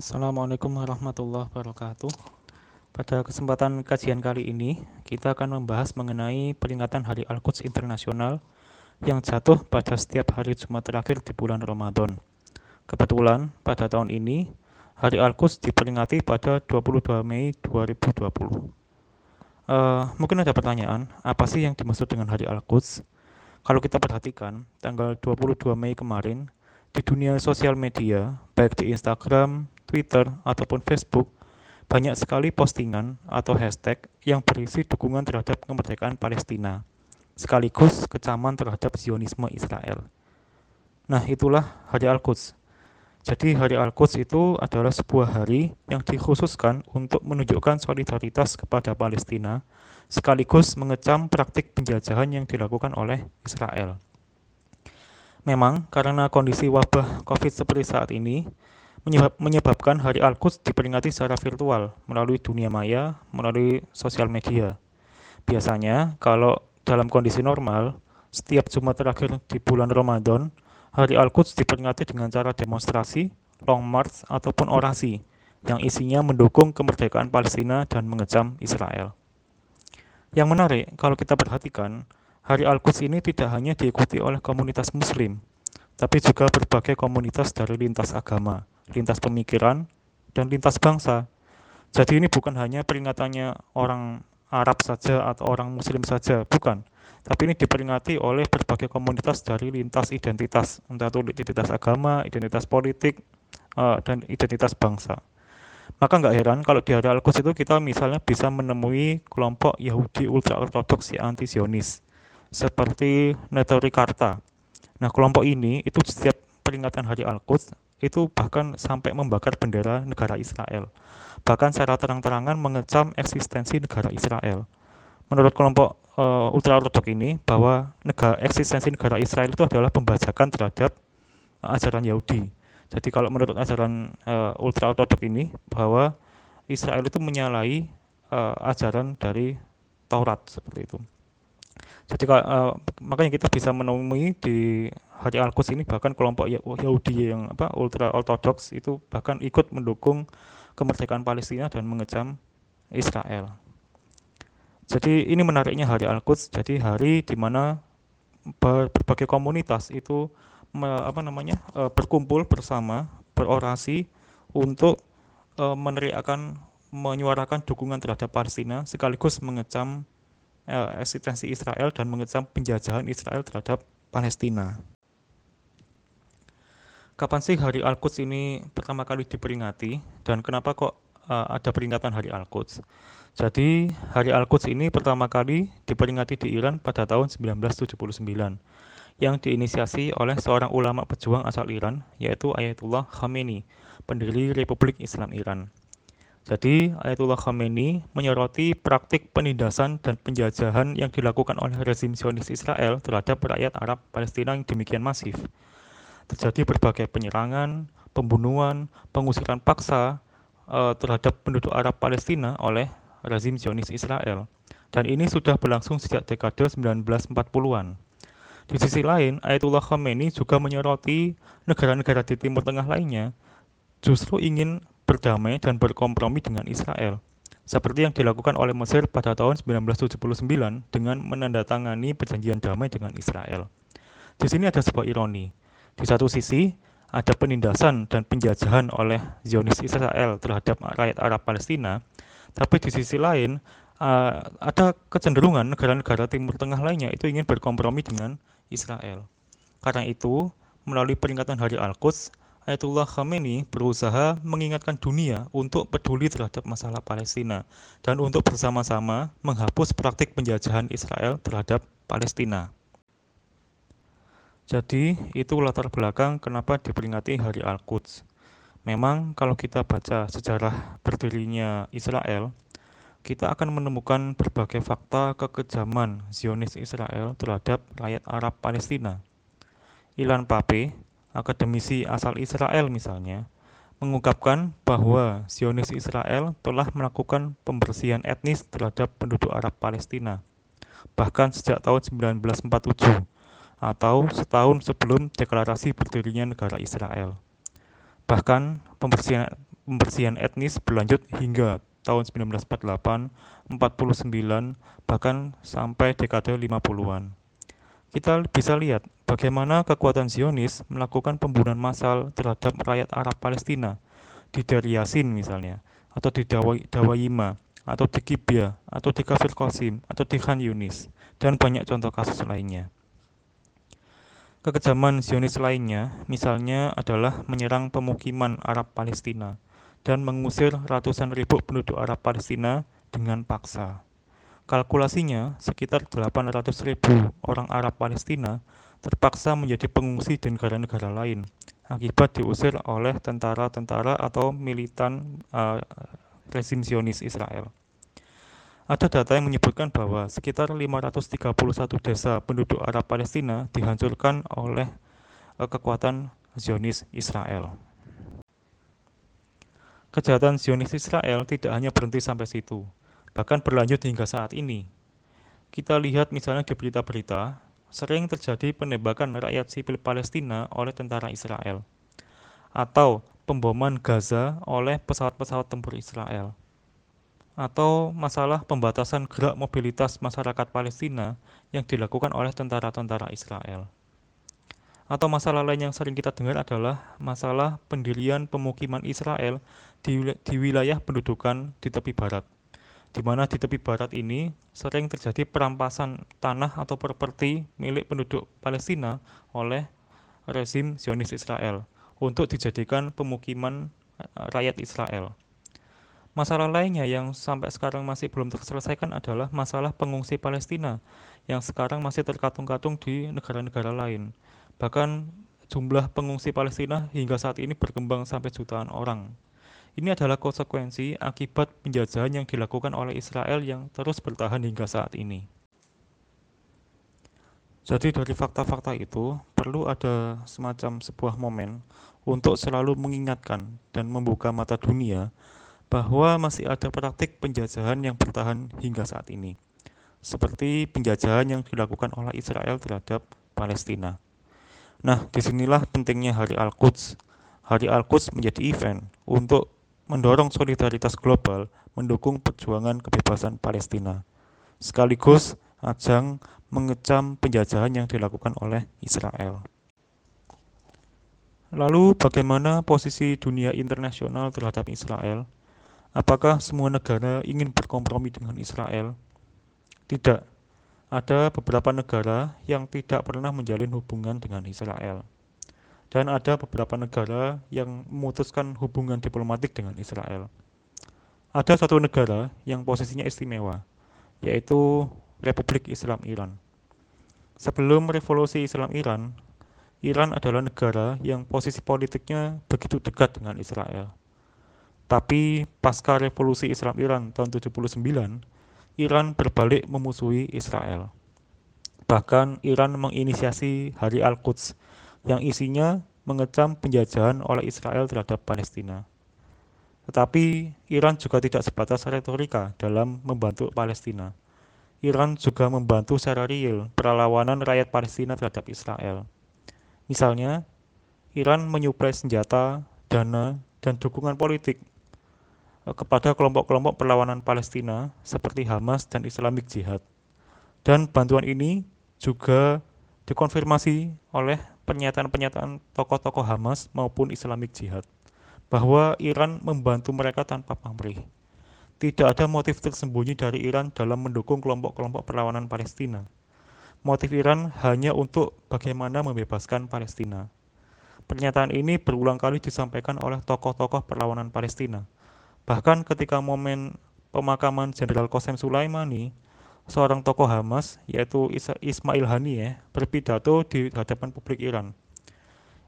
Assalamualaikum warahmatullahi wabarakatuh. Pada kesempatan kajian kali ini, kita akan membahas mengenai peringatan Hari Al-Quds Internasional yang jatuh pada setiap hari Jumat terakhir di bulan Ramadan. Kebetulan, pada tahun ini, Hari Al-Quds diperingati pada 22 Mei 2020. Uh, mungkin ada pertanyaan, apa sih yang dimaksud dengan Hari Al-Quds? Kalau kita perhatikan, tanggal 22 Mei kemarin, di dunia sosial media, baik di Instagram, Twitter, ataupun Facebook, banyak sekali postingan atau hashtag yang berisi dukungan terhadap kemerdekaan Palestina, sekaligus kecaman terhadap Zionisme Israel. Nah, itulah Hari Al-Quds. Jadi Hari Al-Quds itu adalah sebuah hari yang dikhususkan untuk menunjukkan solidaritas kepada Palestina, sekaligus mengecam praktik penjajahan yang dilakukan oleh Israel. Memang karena kondisi wabah COVID seperti saat ini menyebabkan Hari Al-Quds diperingati secara virtual melalui dunia maya, melalui sosial media. Biasanya kalau dalam kondisi normal, setiap Jumat terakhir di bulan Ramadan, Hari Al-Quds diperingati dengan cara demonstrasi, long march, ataupun orasi yang isinya mendukung kemerdekaan Palestina dan mengecam Israel. Yang menarik, kalau kita perhatikan, Hari Al-Quds ini tidak hanya diikuti oleh komunitas muslim, tapi juga berbagai komunitas dari lintas agama, lintas pemikiran, dan lintas bangsa. Jadi ini bukan hanya peringatannya orang Arab saja atau orang muslim saja, bukan. Tapi ini diperingati oleh berbagai komunitas dari lintas identitas, entah itu identitas agama, identitas politik, eh, dan identitas bangsa. Maka nggak heran kalau di hari Al-Quds itu kita misalnya bisa menemui kelompok Yahudi ultra-ortodoks yang anti-Zionis seperti Netori Karta. Nah, kelompok ini itu setiap peringatan Hari Al-Quds itu bahkan sampai membakar bendera negara Israel. Bahkan secara terang-terangan mengecam eksistensi negara Israel. Menurut kelompok uh, ultra ortodok ini bahwa negara eksistensi negara Israel itu adalah pembajakan terhadap uh, ajaran Yahudi. Jadi kalau menurut ajaran uh, ultra ortodok ini bahwa Israel itu menyalahi uh, ajaran dari Taurat seperti itu. Jadi uh, makanya kita bisa menemui di Hari Al-Quds ini bahkan kelompok Yahudi yang apa ultra ortodoks itu bahkan ikut mendukung kemerdekaan Palestina dan mengecam Israel. Jadi ini menariknya Hari Al-Quds, jadi hari di mana berbagai komunitas itu apa namanya uh, berkumpul bersama berorasi untuk uh, meneriakan menyuarakan dukungan terhadap Palestina sekaligus mengecam Eh, eksistensi Israel dan mengecam penjajahan Israel terhadap Palestina. Kapan sih Hari Al-Quds ini pertama kali diperingati dan kenapa kok uh, ada peringatan Hari Al-Quds? Jadi Hari Al-Quds ini pertama kali diperingati di Iran pada tahun 1979 yang diinisiasi oleh seorang ulama pejuang asal Iran yaitu Ayatullah Khamenei, pendiri Republik Islam Iran. Jadi Ayatullah Khamenei menyoroti praktik penindasan dan penjajahan yang dilakukan oleh rezim Zionis Israel terhadap rakyat Arab Palestina yang demikian masif. Terjadi berbagai penyerangan, pembunuhan, pengusiran paksa uh, terhadap penduduk Arab Palestina oleh rezim Zionis Israel. Dan ini sudah berlangsung sejak dekade 1940-an. Di sisi lain, Ayatullah Khamenei juga menyoroti negara-negara di Timur Tengah lainnya justru ingin berdamai dan berkompromi dengan Israel, seperti yang dilakukan oleh Mesir pada tahun 1979 dengan menandatangani perjanjian damai dengan Israel. Di sini ada sebuah ironi. Di satu sisi, ada penindasan dan penjajahan oleh Zionis Israel terhadap rakyat Arab Palestina, tapi di sisi lain uh, ada kecenderungan negara-negara Timur Tengah lainnya itu ingin berkompromi dengan Israel. Karena itu, melalui peringatan Hari Al-Quds, Ayatullah Khamenei berusaha mengingatkan dunia untuk peduli terhadap masalah Palestina dan untuk bersama-sama menghapus praktik penjajahan Israel terhadap Palestina. Jadi, itu latar belakang kenapa diperingati Hari Al-Quds. Memang kalau kita baca sejarah berdirinya Israel, kita akan menemukan berbagai fakta kekejaman Zionis Israel terhadap rakyat Arab Palestina. Ilan Pape, akademisi asal Israel misalnya, mengungkapkan bahwa Zionis Israel telah melakukan pembersihan etnis terhadap penduduk Arab Palestina, bahkan sejak tahun 1947 atau setahun sebelum deklarasi berdirinya negara Israel. Bahkan pembersihan pembersihan etnis berlanjut hingga tahun 1948, 49, bahkan sampai dekade 50-an. Kita bisa lihat bagaimana kekuatan Zionis melakukan pembunuhan massal terhadap rakyat Arab Palestina di Deir Yassin misalnya, atau di Dawayima, atau di Kibya, atau di Kafir Qasim, atau di Khan Yunis, dan banyak contoh kasus lainnya. Kekejaman Zionis lainnya, misalnya adalah menyerang pemukiman Arab Palestina dan mengusir ratusan ribu penduduk Arab Palestina dengan paksa. Kalkulasinya, sekitar 800 ribu orang Arab Palestina terpaksa menjadi pengungsi di negara-negara lain akibat diusir oleh tentara-tentara atau militan uh, rezim Zionis Israel. Ada data yang menyebutkan bahwa sekitar 531 desa penduduk Arab Palestina dihancurkan oleh uh, kekuatan Zionis Israel. Kejahatan Zionis Israel tidak hanya berhenti sampai situ bahkan berlanjut hingga saat ini. Kita lihat misalnya di berita-berita, sering terjadi penembakan rakyat sipil Palestina oleh tentara Israel, atau pemboman Gaza oleh pesawat-pesawat tempur Israel, atau masalah pembatasan gerak mobilitas masyarakat Palestina yang dilakukan oleh tentara-tentara Israel. Atau masalah lain yang sering kita dengar adalah masalah pendirian pemukiman Israel di, di wilayah pendudukan di tepi barat di mana di tepi barat ini sering terjadi perampasan tanah atau properti milik penduduk Palestina oleh rezim Zionis Israel untuk dijadikan pemukiman eh, rakyat Israel. Masalah lainnya yang sampai sekarang masih belum terselesaikan adalah masalah pengungsi Palestina yang sekarang masih terkatung-katung di negara-negara lain. Bahkan jumlah pengungsi Palestina hingga saat ini berkembang sampai jutaan orang. Ini adalah konsekuensi akibat penjajahan yang dilakukan oleh Israel yang terus bertahan hingga saat ini. Jadi dari fakta-fakta itu perlu ada semacam sebuah momen untuk selalu mengingatkan dan membuka mata dunia bahwa masih ada praktik penjajahan yang bertahan hingga saat ini. Seperti penjajahan yang dilakukan oleh Israel terhadap Palestina. Nah, di sinilah pentingnya Hari Al-Quds. Hari Al-Quds menjadi event untuk mendorong solidaritas global mendukung perjuangan kebebasan Palestina, sekaligus ajang mengecam penjajahan yang dilakukan oleh Israel. Lalu bagaimana posisi dunia internasional terhadap Israel? Apakah semua negara ingin berkompromi dengan Israel? Tidak. Ada beberapa negara yang tidak pernah menjalin hubungan dengan Israel dan ada beberapa negara yang memutuskan hubungan diplomatik dengan Israel. Ada satu negara yang posisinya istimewa, yaitu Republik Islam Iran. Sebelum revolusi Islam Iran, Iran adalah negara yang posisi politiknya begitu dekat dengan Israel. Tapi pasca revolusi Islam Iran tahun 79, Iran berbalik memusuhi Israel. Bahkan Iran menginisiasi Hari Al-Quds yang isinya mengecam penjajahan oleh Israel terhadap Palestina. Tetapi Iran juga tidak sebatas retorika dalam membantu Palestina. Iran juga membantu secara real perlawanan rakyat Palestina terhadap Israel. Misalnya, Iran menyuplai senjata, dana, dan dukungan politik eh, kepada kelompok-kelompok perlawanan Palestina seperti Hamas dan Islamic Jihad. Dan bantuan ini juga dikonfirmasi oleh pernyataan-pernyataan tokoh-tokoh Hamas maupun Islamic Jihad bahwa Iran membantu mereka tanpa pamrih. Tidak ada motif tersembunyi dari Iran dalam mendukung kelompok-kelompok perlawanan Palestina. Motif Iran hanya untuk bagaimana membebaskan Palestina. Pernyataan ini berulang kali disampaikan oleh tokoh-tokoh perlawanan Palestina. Bahkan ketika momen pemakaman Jenderal Qasem Sulaimani, seorang tokoh Hamas yaitu Ismail Haniyeh berpidato di hadapan publik Iran.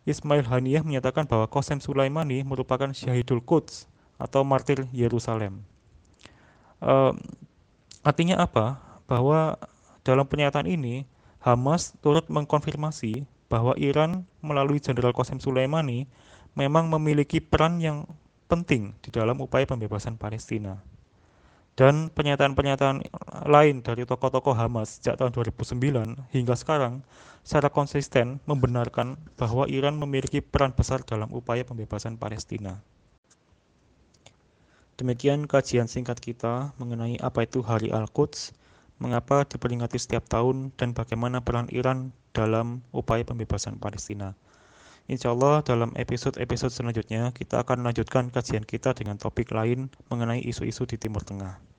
Ismail Haniyeh menyatakan bahwa Qasem Sulaimani merupakan Syahidul Quds atau martir Yerusalem. Uh, artinya apa? Bahwa dalam pernyataan ini Hamas turut mengkonfirmasi bahwa Iran melalui Jenderal Qasem Sulaimani memang memiliki peran yang penting di dalam upaya pembebasan Palestina dan pernyataan-pernyataan lain dari tokoh-tokoh Hamas sejak tahun 2009 hingga sekarang secara konsisten membenarkan bahwa Iran memiliki peran besar dalam upaya pembebasan Palestina. Demikian kajian singkat kita mengenai apa itu Hari Al-Quds, mengapa diperingati setiap tahun, dan bagaimana peran Iran dalam upaya pembebasan Palestina. Insya Allah dalam episode-episode selanjutnya kita akan melanjutkan kajian kita dengan topik lain mengenai isu-isu di Timur Tengah.